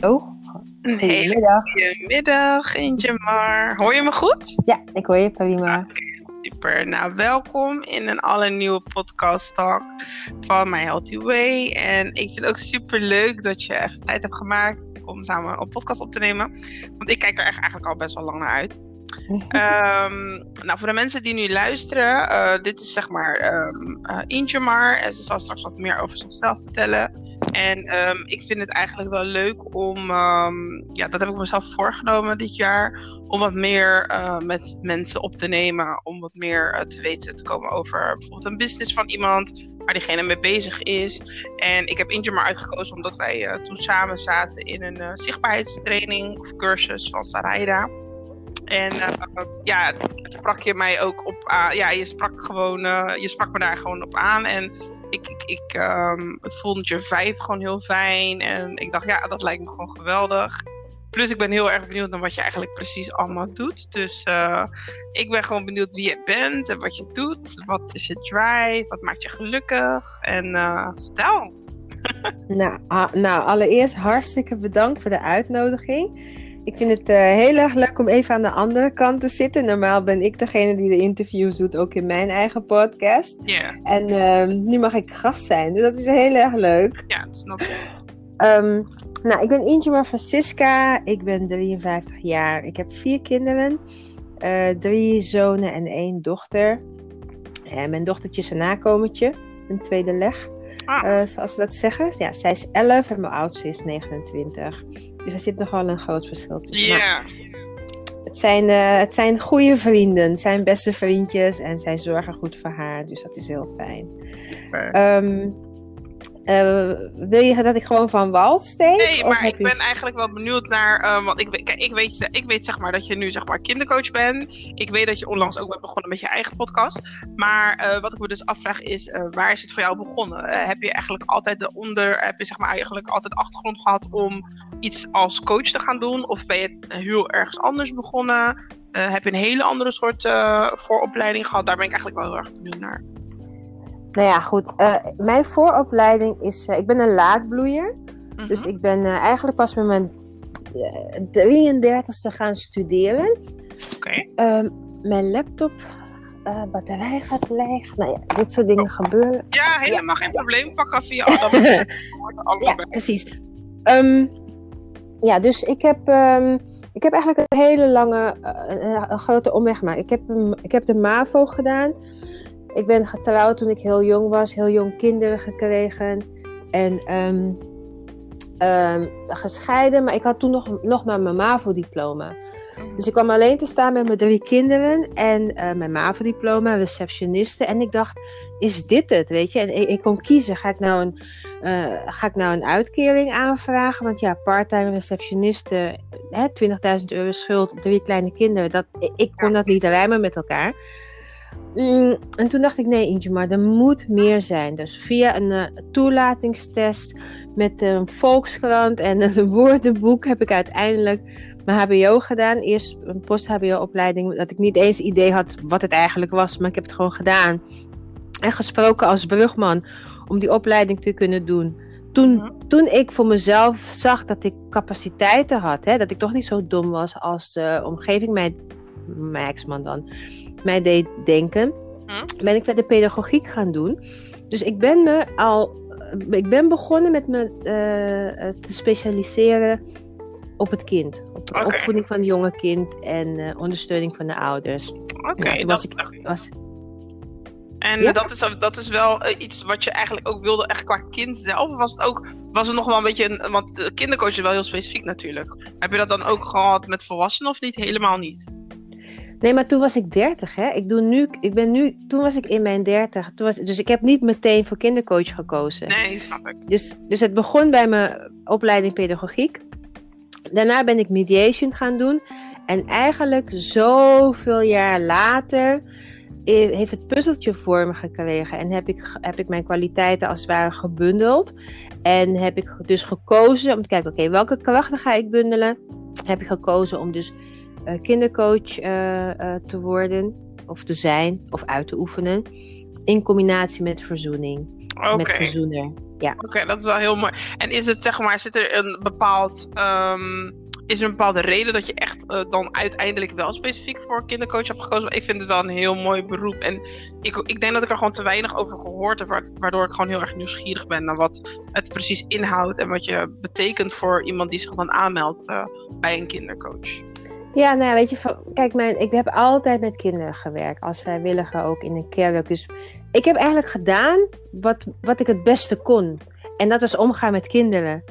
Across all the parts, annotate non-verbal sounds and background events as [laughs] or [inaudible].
Oh, goedemiddag. goede middag, Ingemar. Hoor je me goed? Ja, ik hoor je prima. Super. Nou, welkom in een allernieuwe podcast talk van My Healthy Way. En ik vind het ook super leuk dat je even tijd hebt gemaakt om samen een podcast op te nemen. Want ik kijk er echt eigenlijk al best wel lang naar uit. [laughs] Ehm, nou, voor de mensen die nu luisteren, eh, dit is zeg maar um. En ze zal straks wat meer over zichzelf vertellen. En ehm, ik vind het eigenlijk wel leuk om, ja, dat heb ik mezelf voorgenomen dit jaar, om wat meer uh, met mensen op te nemen. Om wat meer te weten te komen over bijvoorbeeld een business van iemand, waar diegene mee bezig is. En ik heb Ingemar uitgekozen omdat wij toen samen zaten in een zichtbaarheidstraining of cursus van Saraida. En uh, ja, sprak je mij ook op aan. Ja, je sprak gewoon, uh, je sprak me daar gewoon op aan. En ik, ik, ik, um, ik vond je vibe gewoon heel fijn. En ik dacht, ja, dat lijkt me gewoon geweldig. Plus, ik ben heel erg benieuwd naar wat je eigenlijk precies allemaal doet. Dus uh, ik ben gewoon benieuwd wie je bent en wat je doet. Wat is je drive? Wat maakt je gelukkig? En uh, vertel. [laughs] nou, ah, nou, allereerst hartstikke bedankt voor de uitnodiging. Ik vind het uh, heel erg leuk om even aan de andere kant te zitten. Normaal ben ik degene die de interviews doet, ook in mijn eigen podcast. Yeah. En uh, nu mag ik gast zijn, dus dat is heel erg leuk. Ja, snap ik. Um, nou, ik ben Ingemar Francisca. Ik ben 53 jaar. Ik heb vier kinderen. Uh, drie zonen en één dochter. En mijn dochtertje is een nakomertje. Een tweede leg. Ah. Uh, zoals ze dat zeggen. Ja, zij is 11 en mijn oudste is 29. Dus er zit nogal een groot verschil tussen. Ja. Yeah. Het zijn, uh, het zijn goede vrienden. Het zijn beste vriendjes. En zij zorgen goed voor haar. Dus dat is heel fijn. Um, uh, wil je dat ik gewoon van wal steek? Nee, maar ik ben eigenlijk wel benieuwd naar. Uh, want ik, kijk, ik, weet, ik weet zeg maar dat je nu zeg maar kindercoach bent. Ik weet dat je onlangs ook bent begonnen met je eigen podcast. Maar uh, wat ik me dus afvraag is: waar is het voor jou begonnen? heb je eigenlijk altijd de onder. Heb je zeg maar eigenlijk altijd de achtergrond gehad om iets als coach te gaan doen? Of ben je heel ergens anders begonnen? heb je een hele andere soort vooropleiding gehad? Daar ben ik eigenlijk wel heel erg benieuwd naar. Nou ja, goed. Uh, mijn vooropleiding is. Uh, ik ben een laadbloeier. Mm-hmm. Dus ik ben uh, eigenlijk pas met mijn 33ste gaan studeren. Oké. Okay. Um, mijn laptop. batterij gaat leeg. Nou ja, dit soort dingen oh. gebeuren. Ja, helemaal ja. geen probleem. Pak af via [laughs] alles Ja, precies. Um, ja, dus ik heb. Um, ik heb eigenlijk een hele lange, een, een grote omweg gemaakt. Ik heb, ik heb de MAVO gedaan. Ik ben getrouwd toen ik heel jong was, heel jong kinderen gekregen. En um, um, gescheiden, maar ik had toen nog, nog maar mijn MAVO-diploma. Dus ik kwam alleen te staan met mijn drie kinderen en uh, mijn MAVO-diploma, receptioniste. En ik dacht, is dit het, weet je? En ik, ik kon kiezen, ga ik, nou een, uh, ga ik nou een uitkering aanvragen? Want ja, parttime receptioniste, 20.000 euro schuld, drie kleine kinderen. Dat, ik kon dat niet rijmen met elkaar. Mm, en toen dacht ik, nee Ingemar, er moet meer zijn. Dus via een uh, toelatingstest met een Volkskrant en een [laughs] woordenboek heb ik uiteindelijk mijn HBO gedaan. Eerst een post-HBO-opleiding, dat ik niet eens idee had wat het eigenlijk was, maar ik heb het gewoon gedaan. En gesproken als brugman om die opleiding te kunnen doen. Toen, mm-hmm. toen ik voor mezelf zag dat ik capaciteiten had, hè, dat ik toch niet zo dom was als de omgeving mij, mijn ex-man dan, mij deed denken, hm? ben ik weer de pedagogiek gaan doen. Dus ik ben me al, ik ben begonnen met me uh, te specialiseren op het kind. Op de okay. opvoeding van het jonge kind en uh, ondersteuning van de ouders. Oké, okay, dat ik, was... En ja? dat, is, dat is wel uh, iets wat je eigenlijk ook wilde, echt qua kind zelf? Of was het ook, was het nog wel een beetje, een, want de kindercoach is wel heel specifiek natuurlijk. Heb je dat dan ook gehad met volwassenen of niet? Helemaal niet? Nee, maar toen was ik 30, hè. Ik doe nu, ik ben nu, toen was ik in mijn 30. Toen was, dus ik heb niet meteen voor kindercoach gekozen. Nee, snap ik. Dus, dus het begon bij mijn opleiding pedagogiek. Daarna ben ik mediation gaan doen. En eigenlijk zoveel jaar later heeft het puzzeltje vorm gekregen. En heb ik, heb ik mijn kwaliteiten als het ware gebundeld. En heb ik dus gekozen om te kijken, oké, okay, welke krachten ga ik bundelen? Heb ik gekozen om dus kindercoach uh, uh, te worden, of te zijn, of uit te oefenen, in combinatie met verzoening. Met Oké, verzoener. Ja. Oké, dat is wel heel mooi. En is het, zeg maar, zit er een bepaald. ehm, is er een bepaalde reden dat je echt eh, dan uiteindelijk wel specifiek voor kindercoach hebt gekozen? Ik vind het wel een heel mooi beroep. En ik, ik denk dat ik er gewoon te weinig over gehoord heb, wa- waardoor ik gewoon heel erg nieuwsgierig ben naar wat het precies inhoudt en wat je betekent voor iemand die zich dan aanmeldt eh, bij een kindercoach. Ja, nou ja, weet je, kijk, mijn, ik heb altijd met kinderen gewerkt, als vrijwilliger ook in een kerk. Dus ik heb eigenlijk gedaan wat, wat ik het beste kon. En dat was omgaan met kinderen.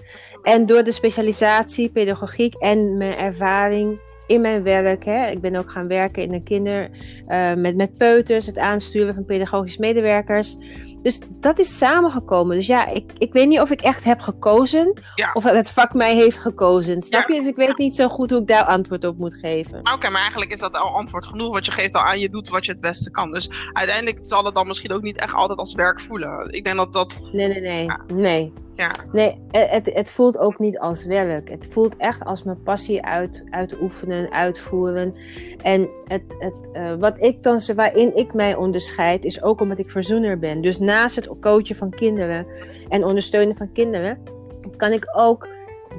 En door de specialisatie, pedagogiek en mijn ervaring in mijn werk. Hè, ik ben ook gaan werken in een kinder eh, met, met peuters, het aansturen van pedagogisch medewerkers. Dus dat is samengekomen. Dus ja, ik, ik weet niet of ik echt heb gekozen. Ja. Of het vak mij heeft gekozen. Snap je? Dus ik weet niet zo goed hoe ik daar antwoord op moet geven. Oké, maar eigenlijk is dat al antwoord genoeg, want je geeft al aan, je doet wat je het beste kan. Dus uiteindelijk zal het dan misschien ook niet echt altijd als werk voelen. Ik denk dat dat, Nee, nee, nee. Nee. ja, Nee, het, het- het voelt ook niet als werk. Het voelt echt als mijn passie uit, uitoefenen, uitvoeren. En het, het, eh, wat ik dan, waarin ik mij onderscheid, is ook omdat ik verzoener ben. Dus naast het coachen van kinderen en ondersteunen van kinderen, kan ik ook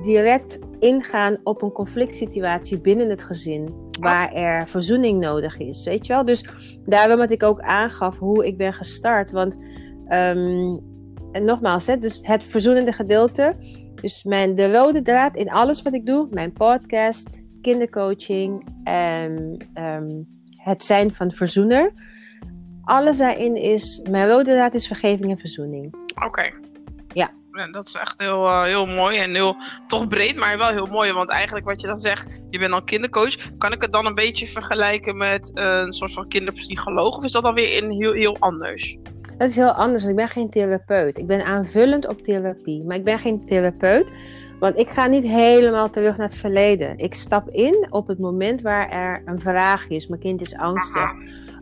direct ingaan op een conflict situatie binnen het gezin. Waar er verzoening nodig is. Weet je wel? Dus daarom dat ik ook aangaf hoe ik ben gestart. Want ehm, en nogmaals, hè, dus het verzoenende gedeelte. Dus mijn, de rode draad in alles wat ik doe, mijn podcast, kindercoaching en ehm, het zijn van verzoener. Alles daarin is, mijn rode draad is vergeving en verzoening. oké. Ja. Ja, dat is echt heel, eh, heel mooi en heel toch breed, maar wel heel mooi. Want eigenlijk wat je dan zegt, je bent dan kindercoach. Kan ik het dan een beetje vergelijken met eh, een soort van kinderpsycholoog? Of is dat dan weer in heel, heel anders? Dat is heel anders, want ik ben geen therapeut. Ik ben aanvullend op therapie, maar ik ben geen therapeut. Want ik ga niet helemaal terug naar het verleden. Ik stap in op het moment waar er een vraag is. Mijn kind is angstig.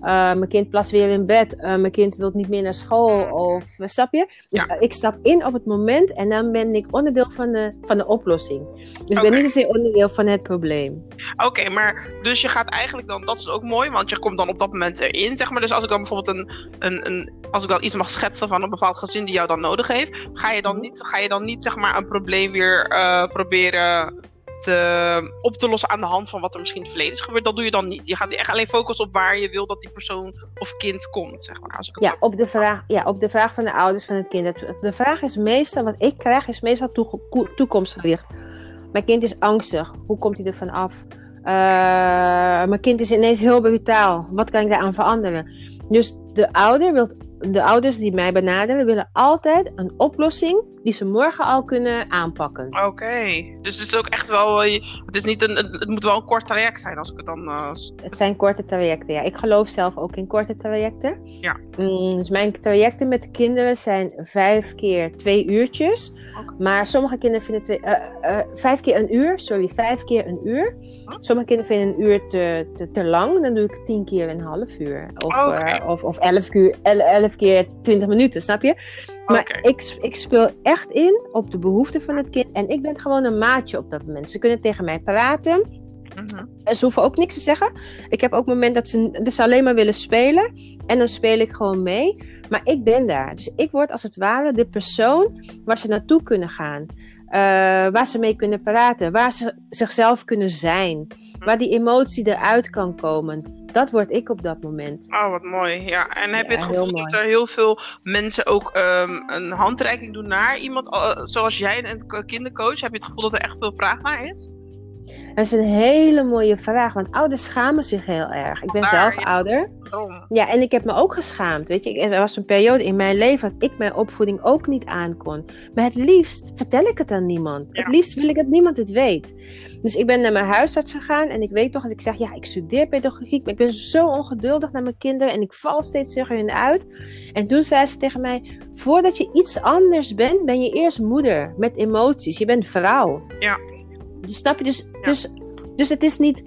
Uh, mijn kind plast weer in bed. Uh, mijn kind wil niet meer naar school. Of uh, snap je? Dus Ja. ik stap in op het moment en dan ben ik onderdeel van de, van de oplossing. Dus ik ben niet zozeer onderdeel van het probleem. Oké, maar dus je gaat eigenlijk dan, dat is ook mooi, want je komt dan op dat moment erin, zeg maar. Dus als ik dan bijvoorbeeld een, een, een als ik dan iets mag schetsen van een bepaald gezin die jou dan nodig heeft, ga je dan Mhm. niet, ga je dan niet zeg maar een probleem weer eh, proberen te, op te lossen aan de hand van wat er misschien in het verleden is gebeurd. Dat doe je dan niet. Je gaat echt alleen focussen op waar je wil dat die persoon of kind komt, zeg maar. Als ik Ja op, de vraag, ja, op de vraag van de ouders van het kind. De vraag is meestal, wat ik krijg, is meestal toekomstgericht. Mijn kind is angstig. Hoe komt hij ervan af? Eh, mijn kind is ineens heel brutaal. Wat kan ik daaraan veranderen? Dus de, ouder wil, de ouders die mij benaderen, willen altijd een oplossing die ze morgen al kunnen aanpakken. Oké, dus het is ook echt wel, eh, het is niet een, het moet wel een kort traject zijn als ik het dan... eh, Het zijn korte trajecten, ja. Ik geloof zelf ook in korte trajecten. Ja. Mm, dus mijn trajecten met de kinderen zijn vijf keer twee uurtjes. Maar sommige kinderen vinden twee, eh, vijf keer een uur, sorry, vijf keer een uur. Huh? Sommige kinderen vinden een uur te, te, te lang, dan doe ik tien keer een half uur. Of, of, of elf, el- elf keer twintig minuten, snap je? Maar ik, ik speel echt in op de behoeften van het kind. En ik ben gewoon een maatje op dat moment. Ze kunnen tegen mij praten. mhm. Ze hoeven ook niks te zeggen. Ik heb ook moment dat ze, dat ze alleen maar willen spelen. En dan speel ik gewoon mee. Maar ik ben daar. Dus ik word als het ware de persoon waar ze naartoe kunnen gaan. Eh, waar ze mee kunnen praten. Waar ze zichzelf kunnen zijn. Waar die emotie eruit kan komen. Dat word ik op dat moment. Oh, wat mooi. Ja, en heb je het gevoel dat er heel veel mensen ook ehm, een handreiking doen naar iemand zoals jij, een kindercoach? Heb je het gevoel dat er echt veel vraag naar is? Dat is een hele mooie vraag. Want ouders schamen zich heel erg. Ik ben Daar, zelf ja. ouder. Ja, en ik heb me ook geschaamd. Weet je, er was een periode in mijn leven dat ik mijn opvoeding ook niet aankon. Maar het liefst vertel ik het aan niemand. Ja. Het liefst wil ik dat niemand het weet. Dus ik ben naar mijn huisarts gegaan en ik weet nog dat ik zeg: Ja, ik studeer pedagogiek, maar ik ben zo ongeduldig naar mijn kinderen en ik val steeds tegen hun uit. En toen zei ze tegen mij: Voordat je iets anders bent, ben je eerst moeder met emoties. Je bent vrouw. Ja. Dus snap je? Dus, dus, dus het is niet.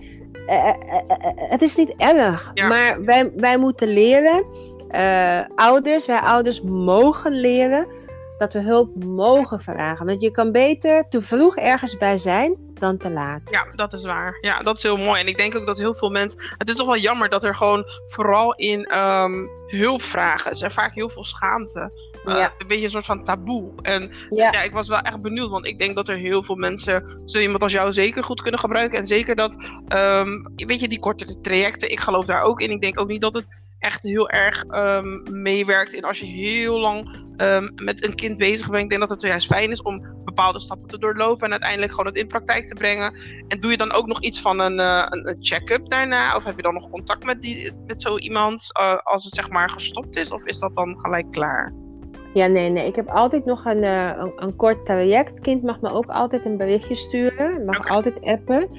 eh, eh, eh, het is niet erg, Ja. maar wij, wij moeten leren, ouders, wij ouders mogen leren dat we hulp mogen vragen. Want je kan beter te vroeg ergens bij zijn dan te laat. Ja, dat is waar. Ja, dat is heel mooi. En ik denk ook dat heel veel mensen. Het is toch wel jammer dat er gewoon vooral in ehm, hulp vragen. Er is vaak heel veel schaamte een beetje een soort van taboe. En ja. ja. ik was wel echt benieuwd, want ik denk dat er heel veel mensen zo iemand als jou zeker goed kunnen gebruiken. En zeker dat, um, weet je, die korte trajecten, ik geloof daar ook in. Ik denk ook niet dat het echt heel erg um, meewerkt in als je heel lang um, met een kind bezig bent. Ik denk dat het juist fijn is om bepaalde stappen te doorlopen en uiteindelijk gewoon het in praktijk te brengen. En doe je dan ook nog iets van een, uh, een check-up daarna? Of heb je dan nog contact met, die, met zo iemand uh, als het zeg maar gestopt is? Of is dat dan gelijk klaar? Ja, nee, nee. Ik heb altijd nog een, uh, een, een, kort traject. Kind mag me ook altijd een berichtje sturen. Mag okay. altijd appen.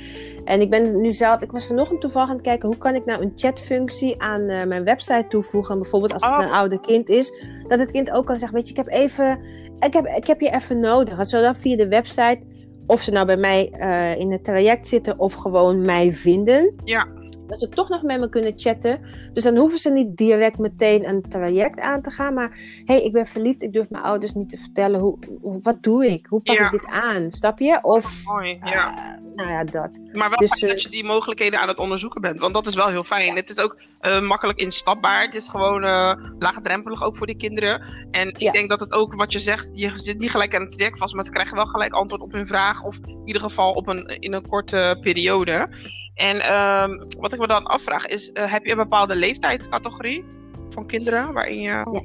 En ik ben nu zelf, ik was vanochtend toevallig aan het kijken hoe kan ik nou een chatfunctie aan uh, mijn website toevoegen. Bijvoorbeeld als het oh. een oude kind is, dat het kind ook kan zeggen, weet je, ik heb even, ik heb, ik heb je even nodig. Dat ze dan via de website, of ze nou bij mij uh, in het traject zitten of gewoon mij vinden. Ja dat ze toch nog met me kunnen chatten. Dus dan hoeven ze niet direct meteen een traject aan te gaan. Maar hé, hey, ik ben verliefd. Ik durf mijn ouders niet te vertellen. Hoe, wat doe ik? Hoe pak ja. ik dit aan? Snap je? Of, Mooi, ja. Uh, nou ja, dat. Maar wel dus, fijn dat je die mogelijkheden aan het onderzoeken bent. Want dat is wel heel fijn. Ja. Het is ook uh, makkelijk instapbaar. Het is gewoon uh, laagdrempelig ook voor die kinderen. En ik ja. denk dat het ook wat je zegt. Je zit niet gelijk aan het traject vast. Maar ze krijgen wel gelijk antwoord op hun vraag. Of in ieder geval op een, in een korte periode. En um, wat ik me dan afvraag is, uh, heb je een bepaalde leeftijdscategorie van kinderen waarin je... Ja,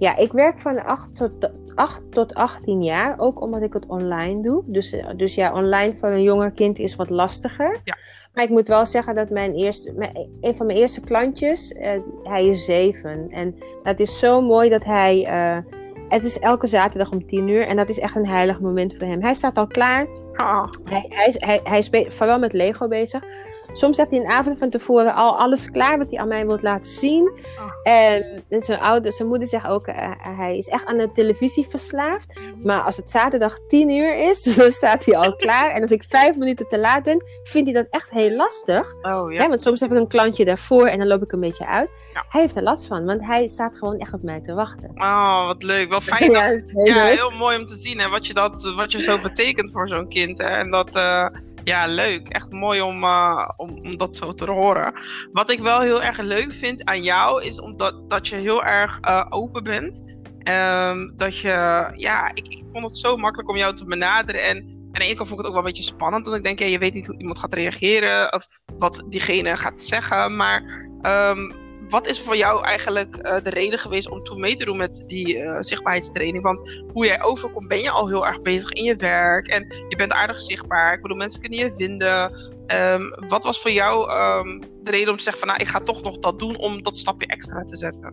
ja ik werk van 8 tot, 8 tot 18 jaar, ook omdat ik het online doe. Dus, dus ja, online voor een jonger kind is wat lastiger. Ja. Maar ik moet wel zeggen dat mijn eerste, mijn, een van mijn eerste klantjes, uh, hij is 7. En dat is zo mooi dat hij... Uh, het is elke zaterdag om 10 uur en dat is echt een heilig moment voor hem. Hij staat al klaar. Oh. Hij, hij, hij, hij is vooral met Lego bezig. Soms zet hij een avond van tevoren al alles klaar wat hij aan mij wilt laten zien. Oh. En, en zijn, ouder, zijn moeder zegt ook, uh, hij is echt aan de televisie verslaafd. Maar als het zaterdag 10 uur is, [laughs] dan staat hij al klaar. En als ik vijf minuten te laat ben, vindt hij dat echt heel lastig. Oh, ja. Ja, want soms heb ik een klantje daarvoor en dan loop ik een beetje uit. Ja. Hij heeft er last van, want hij staat gewoon echt op mij te wachten. Oh, wat leuk. Wel fijn. [laughs] Dat, ja, heel, ja, leuk. heel mooi om te zien hè, wat, je dat, wat je zo betekent voor zo'n kind. Hè. En dat... Uh ja, leuk. Echt mooi om, uh, om, om dat zo te horen. Wat ik wel heel erg leuk vind aan jou, is omdat dat je heel erg uh, open bent. Um, dat je, ja, ik, ik vond het zo makkelijk om jou te benaderen. En aan de ene kant vond ik het ook wel een beetje spannend. Dat ik denk, ja, je weet niet hoe iemand gaat reageren. Of wat diegene gaat zeggen. Maar um, wat is voor jou eigenlijk uh, de reden geweest om toen mee te doen met die uh, zichtbaarheidstraining? Want hoe jij overkomt, ben je al heel erg bezig in je werk en je bent aardig zichtbaar. Ik bedoel, mensen kunnen je vinden. Um, wat was voor jou um, de reden om te zeggen van, nou, ik ga toch nog dat doen om dat stapje extra te zetten?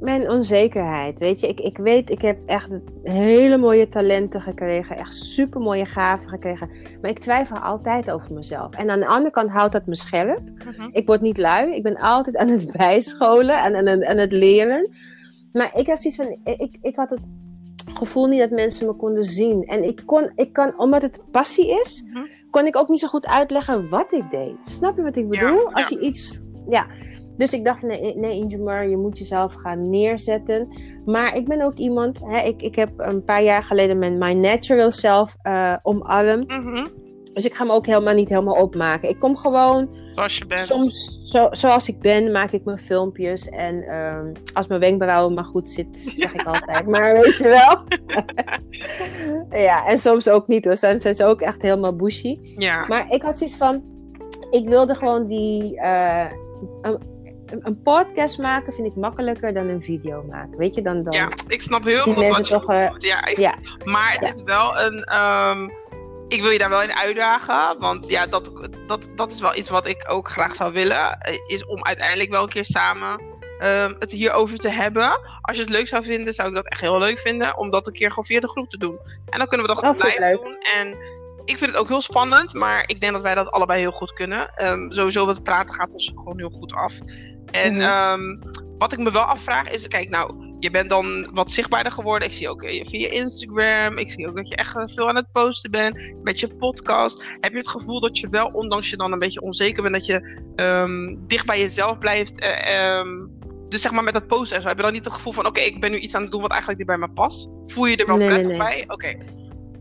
Mijn onzekerheid, weet je. Ik, ik weet, ik heb echt hele mooie talenten gekregen. Echt super mooie gaven gekregen. Maar ik twijfel altijd over mezelf. En aan de andere kant houdt dat me scherp. Mhm. Ik word niet lui. Ik ben altijd aan het [laughs] bijscholen en aan, aan, aan het leren. Maar ik had zoiets van, ik, ik had het gevoel niet dat mensen me konden zien. En ik kon, ik kan, omdat het passie is, Mhm. kon ik ook niet zo goed uitleggen wat ik deed. Snap je wat ik bedoel? Ja, Als je iets, ja. Dus ik dacht, nee, nee Ingemar, je moet jezelf gaan neerzetten. Maar ik ben ook iemand, hè, ik, ik heb een paar jaar geleden mijn My Natural Self uh, omarmd. Mhm. Dus ik ga me ook helemaal niet helemaal opmaken. Ik kom gewoon, Zoals je bent. soms zo, zoals ik ben, maak ik mijn filmpjes. En ehm, als mijn wenkbrauw maar goed zit, zeg ik [laughs] altijd. Maar weet je wel. [laughs] ja, en soms ook niet hoor. Soms zijn ze ook echt helemaal bushy. Ja. Maar ik had zoiets van, ik wilde gewoon die, uh, een, een podcast maken vind ik makkelijker dan een video maken. Weet je, dan, dan ja, ik snap heel goed wat je toch... eh. Ja, ik- ja. Maar het Ja. is wel een. ehm, ik wil je daar wel in uitdagen. Want ja, dat, dat, dat is wel iets wat ik ook graag zou willen. eh, Is om uiteindelijk wel een keer samen ehm, het hierover te hebben. Als je het leuk zou vinden, zou ik dat echt heel leuk vinden. Om dat een keer gewoon via de groep te doen. En dan kunnen we dat Oh, gewoon ik live doen. En ik vind het ook heel spannend. Maar ik denk dat wij dat allebei heel goed kunnen. Ehm, sowieso wat praten gaat ons gewoon heel goed af. En Mhm. ehm, wat ik me wel afvraag is, kijk nou, je bent dan wat zichtbaarder geworden. Ik zie ook eh, via Instagram. Ik zie ook dat je echt eh, veel aan het posten bent. Met je podcast. Heb je het gevoel dat je wel, ondanks je dan een beetje onzeker bent, dat je ehm, dicht bij jezelf blijft? eh, ehm, dus zeg maar met dat posten en zo. Heb je dan niet het gevoel van, oké, ik ben nu iets aan het doen wat eigenlijk niet bij me past? Voel je je er wel Nee, prettig nee. bij? Oké.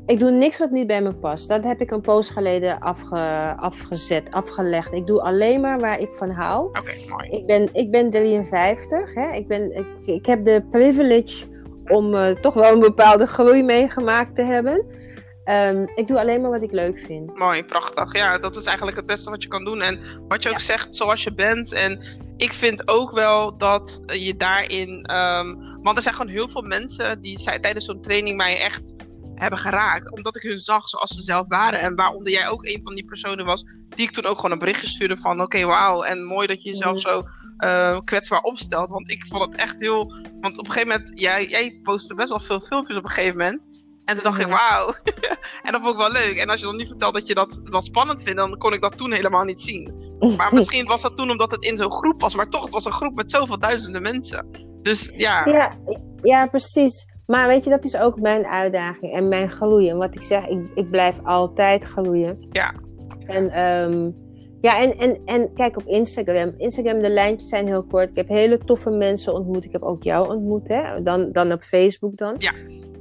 Ik doe niks wat niet bij me past. Dat heb ik een poos geleden afge, afgezet, afgelegd. Ik doe alleen maar waar ik van hou. Oké, mooi. Ik ben, ik ben 53. Hè? Ik, ben, ik, ik heb de privilege om eh, toch wel een bepaalde groei meegemaakt te hebben. Ehm, ik doe alleen maar wat ik leuk vind. Mooi, prachtig. Ja, dat is eigenlijk het beste wat je kan doen. En wat je ook zegt, zoals je bent. En ik vind ook wel dat je daarin. ehm, want er zijn gewoon heel veel mensen die tijdens zo'n training mij echt hebben geraakt. Omdat ik hun zag zoals ze zelf waren. En waaronder jij ook een van die personen was. Die ik toen ook gewoon een berichtje stuurde van: Oké, wauw. En mooi dat je jezelf Mhm. zo eh, kwetsbaar opstelt. Want ik vond het echt heel. Want op een gegeven moment, jij, jij postte best wel veel filmpjes op een gegeven moment. En toen dacht ik, Mhm. wauw. [laughs] en dat vond ik wel leuk. En als je dan nu vertelt dat je dat wel spannend vindt, dan kon ik dat toen helemaal niet zien. Maar [laughs] misschien was dat toen omdat het in zo'n groep was. Maar toch, het was een groep met zoveel duizenden mensen. Dus ja, Ja, ja, precies. Maar weet je, dat is ook mijn uitdaging en mijn groeien. Wat ik zeg, ik, ik blijf altijd groeien. Ja. En, ehm, ja, en, en, en kijk op Instagram. Instagram, de lijntjes zijn heel kort. Ik heb hele toffe mensen ontmoet. Ik heb ook jou ontmoet, hè? Dan, dan op Facebook dan. Ja.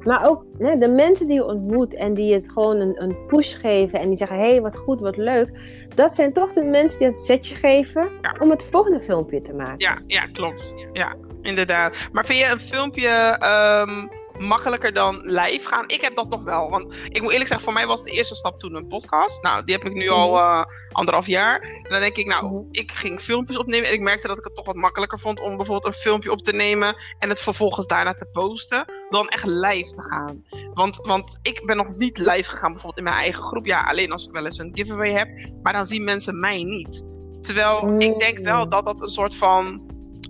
Maar ook hè, de mensen die je ontmoet en die het gewoon een, een push geven en die zeggen: hé, hey, wat goed, wat leuk. Dat zijn toch de mensen die het zetje geven Ja. om het volgende filmpje te maken. ja, ja, klopt. Ja, inderdaad. Maar vind je een filmpje ehm, makkelijker dan live gaan? Ik heb dat nog wel. Want ik moet eerlijk zeggen, voor mij was de eerste stap toen een podcast. Nou, die heb ik nu al eh, anderhalf jaar. En dan denk ik, nou, Mhm. ik ging filmpjes opnemen. En ik merkte dat ik het toch wat makkelijker vond om bijvoorbeeld een filmpje op te nemen. En het vervolgens daarna te posten. Dan echt live te gaan. Want, want ik ben nog niet live gegaan, bijvoorbeeld in mijn eigen groep. Ja, alleen als ik wel eens een giveaway heb. Maar dan zien mensen mij niet. Terwijl ik denk wel Mm. dat dat een soort van.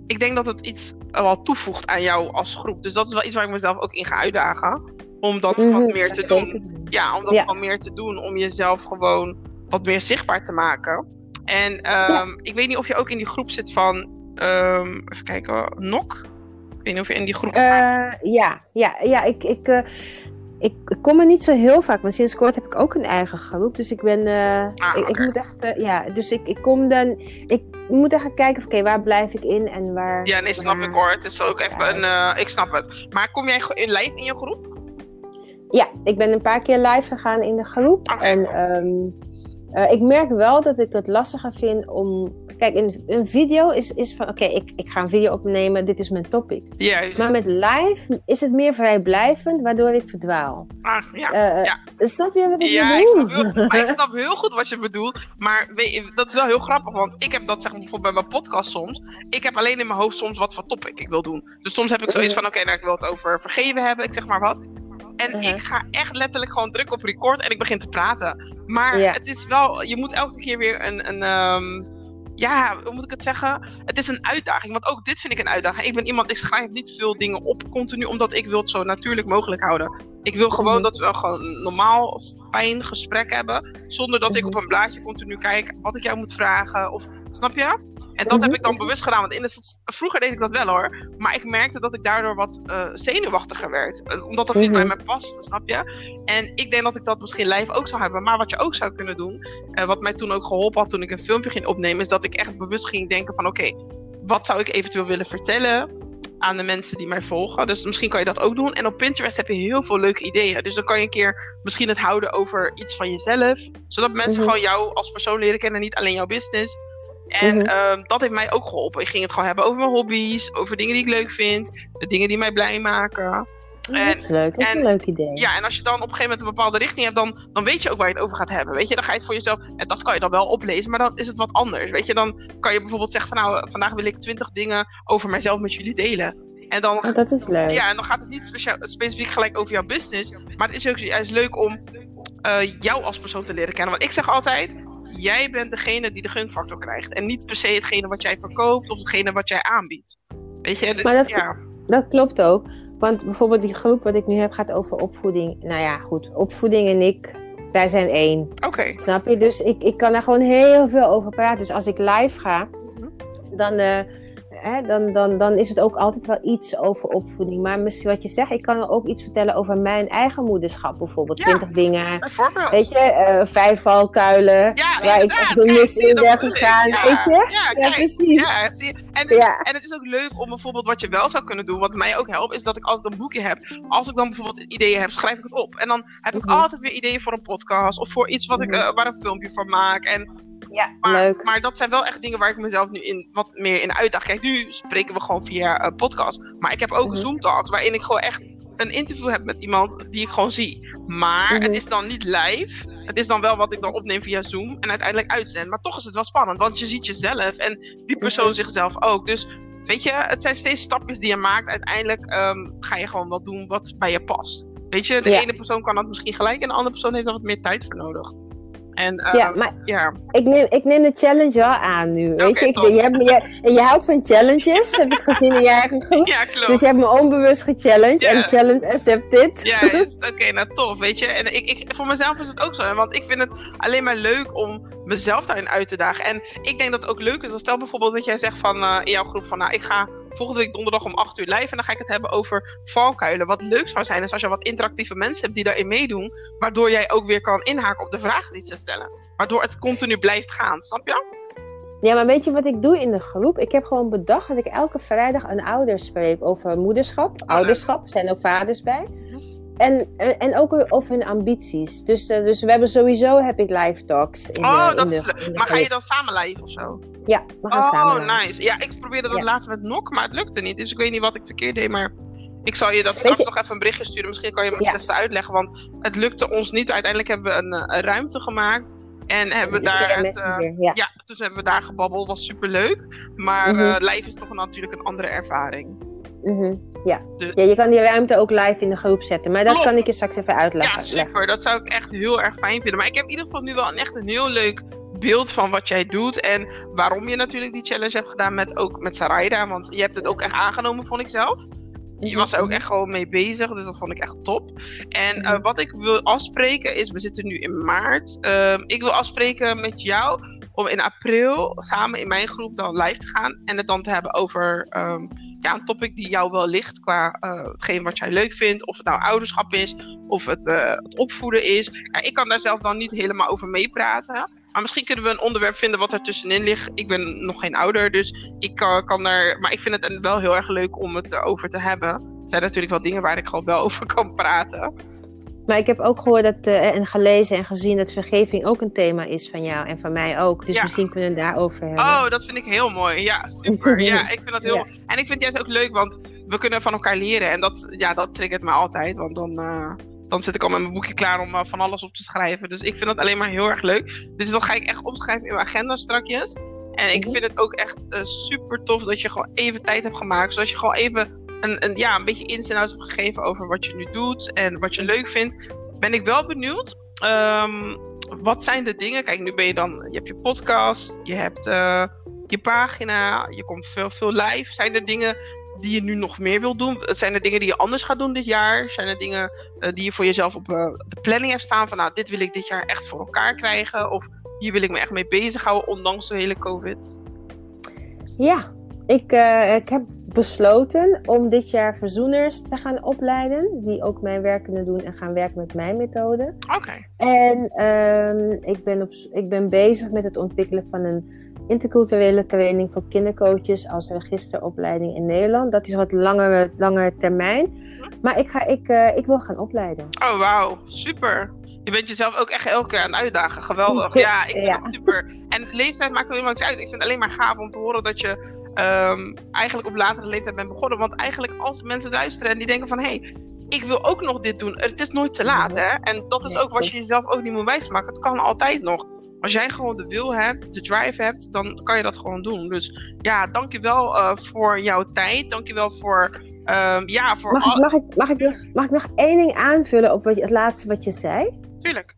Ik denk dat het iets eh, wel toevoegt aan jou als groep. Dus dat is wel iets waar ik mezelf ook in ga uitdagen. Om dat Mhm, wat meer te doen. Ja, om dat Ja. wat meer te doen. Om jezelf gewoon wat meer zichtbaar te maken. En ehm, ik weet niet of je ook in die groep zit van. ehm, even kijken, Nok. Ik weet niet of je in die groep. Eh, ja, ja, ja, ik, ik, eh, ik, ik kom er niet zo heel vaak, want sinds kort heb ik ook een eigen groep. Dus ik ben, eh, Ah, ik, ik moet echt, eh, ja, dus ik, ik kom dan, ik moet echt gaan kijken, oké, waar blijf ik in en waar... ja, nee, snap waar- ik hoor. Het is ook even een. eh, ik snap het. Maar kom jij in live in je groep? Ja, ik ben een paar keer live gegaan in de groep. Oké, en ehm, eh, ik merk wel dat ik het lastiger vind om... Kijk, een, een video is, is van, oké, ik, ik ga een video opnemen, dit is mijn topic. Juist. Maar met live is het meer vrijblijvend, waardoor ik verdwaal. Ah, ja. Eh, ja. Snap je wat ik Ja, bedoel? ik snap, heel, maar ik snap [laughs] heel goed wat je bedoelt. Maar weet dat is wel heel grappig. Want ik heb dat zeg maar, bijvoorbeeld bij mijn podcast soms. Ik heb alleen in mijn hoofd soms wat voor topic ik wil doen. Dus soms heb ik zoiets van: oké, nou, ik wil het over vergeven hebben. Ik zeg maar wat. En Mhm. ik ga echt letterlijk gewoon druk op record en ik begin te praten. Maar Ja. het is wel, je moet elke keer weer een. een ehm, ja, hoe moet ik het zeggen? Het is een uitdaging. Want ook dit vind ik een uitdaging. Ik ben iemand, ik schrijf niet veel dingen op continu, omdat ik wil het zo natuurlijk mogelijk houden. Ik wil gewoon Mhm. dat we gewoon een normaal, fijn gesprek hebben. Zonder dat ik Mhm. op een blaadje continu kijk wat ik jou moet vragen. Of, snap je? En dat heb Mhm. ik dan bewust gedaan. Want in het, vroeger deed ik dat wel hoor. Maar ik merkte dat ik daardoor wat eh, zenuwachtiger werd. Eh, Omdat dat niet bij Mhm. mij past, snap je? En ik denk dat ik dat misschien live ook zou hebben. Maar wat je ook zou kunnen doen. eh, wat mij toen ook geholpen had toen ik een filmpje ging opnemen. Is dat ik echt bewust ging denken van oké. wat zou ik eventueel willen vertellen aan de mensen die mij volgen. Dus misschien kan je dat ook doen. En op Pinterest heb je heel veel leuke ideeën. Dus dan kan je een keer misschien het houden over iets van jezelf. Zodat mensen Mhm. gewoon jou als persoon leren kennen. Niet alleen jouw business. En Mhm. ehm, dat heeft mij ook geholpen. Ik ging het gewoon hebben over mijn hobby's. Over dingen die ik leuk vind. De dingen die mij blij maken. Ja, dat is leuk, dat is en- een leuk idee. Ja, en als je dan op een gegeven moment een bepaalde richting hebt, dan, dan weet je ook waar je het over gaat hebben. Weet je, dan ga je het voor jezelf. En dat kan je dan wel oplezen, maar dan is het wat anders. Weet je, dan kan je bijvoorbeeld zeggen van nou, vandaag wil ik twintig dingen over mijzelf met jullie delen. En dan, Oh, dat is leuk. ja, en dan gaat het niet specifiek gelijk over jouw business. Maar het is ook juist leuk om eh, jou als persoon te leren kennen. Want ik zeg altijd, jij bent degene die de gunfactor krijgt. En niet per se hetgene wat jij verkoopt of hetgene wat jij aanbiedt. Weet je, dus, Maar dat- ja. Dat klopt ook. Want bijvoorbeeld die groep wat ik nu heb gaat over opvoeding. Nou ja, goed. Opvoeding en ik, wij zijn één. Oké. Snap je? Dus ik, ik kan daar gewoon heel veel over praten. Dus als ik live ga, Mhm. dan, eh, hè, dan, dan, dan is het ook altijd wel iets over opvoeding. Maar misschien wat je zegt, ik kan ook iets vertellen over mijn eigen moederschap. Bijvoorbeeld Ja. 20 dingen. Bijvoorbeeld. Weet je, eh, vijf valkuilen. Ja, waar ik echt door mis in ben gegaan. Ja, Weet je? Ja, Ja, precies. Ja, zie je. En, dus, en het is ook leuk om bijvoorbeeld wat je wel zou kunnen doen, wat mij ook helpt, is dat ik altijd een boekje heb. Als ik dan bijvoorbeeld ideeën heb, schrijf ik het op. En dan heb ik mhm. altijd weer ideeën voor een podcast of voor iets wat ik, uh, waar een filmpje voor maak. En, ja, maar, leuk. Maar dat zijn wel echt dingen waar ik mezelf nu in wat meer in uitdag. Kijk, nu spreken we gewoon via uh, podcast. Maar ik heb ook mm Zoom talks waarin ik gewoon echt een interview heb met iemand die ik gewoon zie. Maar het mhm. is dan niet live. Het is dan wel wat ik dan opneem via Zoom en uiteindelijk uitzend. Maar toch is het wel spannend, want je ziet jezelf en die persoon mhm. zichzelf ook. Dus weet je, het zijn steeds stapjes die je maakt. Uiteindelijk ehm, ga je gewoon wat doen wat bij je past. Weet je, de ene persoon kan dat misschien gelijk en de andere persoon heeft er wat meer tijd voor nodig. En, ja, ehm, maar ja. Ik, neem, ik neem de challenge wel aan nu. Weet je, ik, je, hebt, je, je houdt van challenges, heb ik gezien in je eigen groep. [laughs] Ja, klopt. Dus je hebt me onbewust gechallenged en challenge accepted. Ja, [laughs] oké, nou tof, weet je. En ik, ik, voor mezelf is het ook zo, want ik vind het alleen maar leuk om mezelf daarin uit te dagen. En ik denk dat het ook leuk is, stel bijvoorbeeld dat jij zegt van, uh, in jouw groep van, nou, ik ga volgende week donderdag om 8 uur live en dan ga ik het hebben over valkuilen. Wat leuk zou zijn is als je wat interactieve mensen hebt die daarin meedoen, waardoor jij ook weer kan inhaken op de vragen die ze stellen. Waardoor het continu blijft gaan, snap je? Ja, maar weet je wat ik doe in de groep? Ik heb gewoon bedacht dat ik elke vrijdag een ouder spreek over moederschap, oh, ouderschap. Er zijn ook vaders bij. En, en ook over hun ambities. Dus, uh, dus we hebben sowieso heb ik live talks. In oh, dat is leuk. Maar ga je dan samen live of zo? Ja, we gaan oh, samen. Oh, nice. Ja, ik probeerde dat laatst met Nok, maar het lukte niet. Dus ik weet niet wat ik verkeerd deed, maar ik zal je dat straks nog even een berichtje sturen. Misschien kan je me het uitleggen, want het lukte ons niet. Uiteindelijk hebben we een, eh, een ruimte gemaakt en hebben we daar. Het, uh, ja. ja. dus hebben we daar gebabbeld. Was super leuk. Maar mm live is toch natuurlijk een andere ervaring. Mm ja. Dus... ja, je kan die ruimte ook live in de groep zetten. Maar dat kan ik je straks even uitleggen. Ja, super. Dat zou ik echt heel erg fijn vinden. Maar ik heb in ieder geval nu wel een, echt een heel leuk beeld van wat jij doet. En waarom je natuurlijk die challenge hebt gedaan met, ook met Sarayda. Want je hebt het ook echt aangenomen, vond ik zelf. Je was er ook echt gewoon mee bezig, dus dat vond ik echt top. En uh, wat ik wil afspreken is, we zitten nu in maart. Uh, ik wil afspreken met jou om in april samen in mijn groep dan live te gaan. En het dan te hebben over um, ja, een topic die jou wel ligt qua uh, hetgeen wat jij leuk vindt. Of het nou ouderschap is, of het, uh, het opvoeden is. Ik kan daar zelf dan niet helemaal over meepraten. Maar misschien kunnen we een onderwerp vinden wat er tussenin ligt. Ik ben nog geen ouder, dus ik kan er. Maar ik vind het wel heel erg leuk om het over te hebben. Er zijn natuurlijk wel dingen waar ik gewoon wel [laughs] over kan praten. Maar ik heb ook gehoord dat, uh, en gelezen en gezien dat vergeving ook een thema is van jou en van mij ook. Dus misschien kunnen we het daarover hebben. Oh, dat vind ik heel mooi. Ja, super. [laughs] ja, ik vind dat heel. Ja. En ik vind het juist ook leuk, want we kunnen van elkaar leren. En dat, ja, dat triggert me altijd. Want dan. Uh dan zit ik al met mijn boekje klaar om uh, van alles op te schrijven. Dus ik vind dat alleen maar heel erg leuk. Dus dat ga ik echt opschrijven in mijn agenda strakjes. En ik mhm. vind het ook echt uh, super tof dat je gewoon even tijd hebt gemaakt. Zodat je gewoon even een, een, ja, een beetje ins en outs hebt gegeven over wat je nu doet en wat je leuk vindt. Ben ik wel benieuwd. Um, wat zijn de dingen? Kijk, nu ben je dan, je hebt je podcast, je hebt uh, je pagina, je komt veel, veel live. Zijn er dingen die je nu nog meer wil doen? Zijn er dingen die je anders gaat doen dit jaar? Zijn er dingen uh, die je voor jezelf op uh, de planning hebt staan? Van nou, dit wil ik dit jaar echt voor elkaar krijgen. Of hier wil ik me echt mee bezighouden, ondanks de hele COVID? Ja, ik, uh, ik heb besloten om dit jaar verzoeners te gaan opleiden. Die ook mijn werk kunnen doen en gaan werken met mijn methode. Oké. En um, ik, ben op, ik ben bezig met het ontwikkelen van een interculturele training voor kindercoaches als registeropleiding in Nederland. Dat is wat langere, langere termijn. Maar ik, ga, ik, uh, ik wil gaan opleiden. Oh, wauw. Super. Je bent jezelf ook echt elke keer aan het uitdagen. Geweldig. Ja, ik vind ja. het super. En leeftijd maakt er helemaal niks uit. Ik vind het alleen maar gaaf om te horen dat je um, eigenlijk op latere leeftijd bent begonnen. Want eigenlijk als mensen luisteren en die denken van... hé, hey, ik wil ook nog dit doen. Het is nooit te laat, hè? En dat is ook wat je jezelf ook niet moet wijsmaken. Het kan altijd nog als jij gewoon de wil hebt, de drive hebt, dan kan je dat gewoon doen. Dus ja, dankjewel uh, voor jouw tijd. Dankjewel voor. Um, ja, voor mag, ik, mag, ik, mag, ik nog, mag ik nog één ding aanvullen op wat je, het laatste wat je zei? Tuurlijk.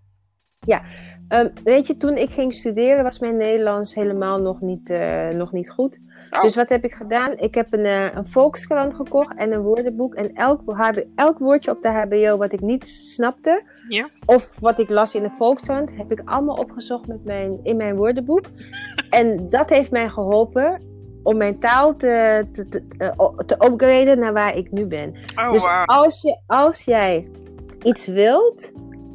Ja, um, weet je, toen ik ging studeren was mijn Nederlands helemaal nog niet, uh, nog niet goed. Oh. Dus wat heb ik gedaan? Ik heb een, uh, een Volkskrant gekocht en een woordenboek. En elk, elk woordje op de HBO wat ik niet snapte, ja. of wat ik las in de Volkskrant, heb ik allemaal opgezocht met mijn, in mijn woordenboek. [laughs] en dat heeft mij geholpen om mijn taal te, te, te, uh, te upgraden naar waar ik nu ben. Oh, dus wow. als, je, als jij iets wilt,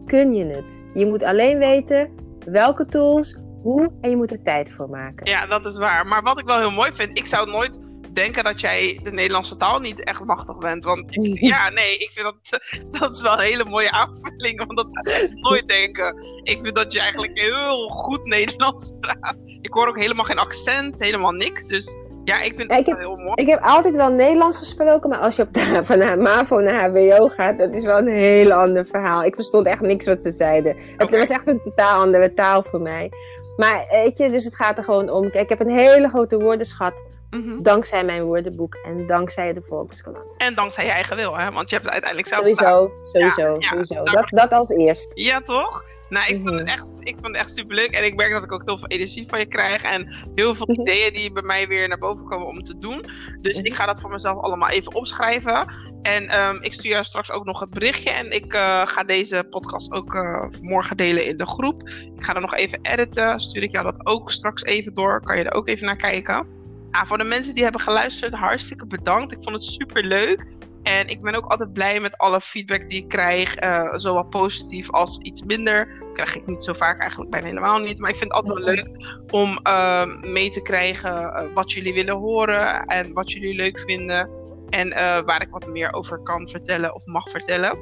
kun je het. Je moet alleen weten welke tools, hoe en je moet er tijd voor maken. Ja, dat is waar. Maar wat ik wel heel mooi vind, ik zou nooit denken dat jij de Nederlandse taal niet echt machtig bent. Want ik, ja, nee, ik vind dat, [laughs] dat is wel een hele mooie aanvulling. Want dat ik nooit denken. Ik vind dat je eigenlijk heel goed Nederlands praat. Ik hoor ook helemaal geen accent, helemaal niks. Dus ja, ik vind het wel heel mooi. Ik heb altijd wel Nederlands gesproken, maar als je op de, [laughs] van MAVO naar HBO gaat, dat is wel een heel ander verhaal. Ik verstond echt niks wat ze zeiden. Het was echt een totaal andere taal voor mij. Maar weet je, dus het gaat er gewoon om. ik heb een hele grote woordenschat. Mhm. Dankzij mijn woordenboek en dankzij de Volkskrant. En dankzij je eigen wil, hè? Want je hebt het uiteindelijk zelf Sowieso, sowieso, sowieso. dat, dat als eerst. Ja, toch? Nou, ik, vond het mhm. echt, ik vond het echt superleuk. En ik merk dat ik ook heel veel energie van je krijg. En heel veel mhm. ideeën die bij mij weer naar boven komen om te doen. Dus ik ga dat voor mezelf allemaal even opschrijven. En ehm, ik stuur jou straks ook nog het berichtje. En ik uh, ga deze podcast ook uh, morgen delen in de groep. Ik ga er nog even editen. Stuur ik jou dat ook straks even door. Kan je er ook even naar kijken. Nou, voor de mensen die hebben geluisterd, hartstikke bedankt. Ik vond het super leuk. En ik ben ook altijd blij met alle feedback die ik krijg. Uh, zowel positief als iets minder. Dat krijg ik niet zo vaak, eigenlijk bijna helemaal niet. Maar ik vind het altijd wel leuk om uh, mee te krijgen uh, wat jullie willen horen. En wat jullie leuk vinden. En waar ik wat meer over kan vertellen of mag vertellen.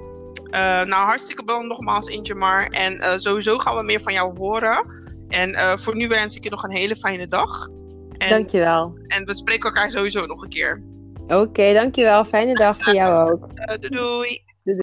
nou, hartstikke bedankt nogmaals, Injamar. En sowieso gaan we meer van jou horen. En voor nu wens ik je nog een hele fijne dag. En, Dankjewel. En we spreken elkaar sowieso nog een keer. Oké, dankjewel. Fijne dag voor jou ook. Uh, doei. doei.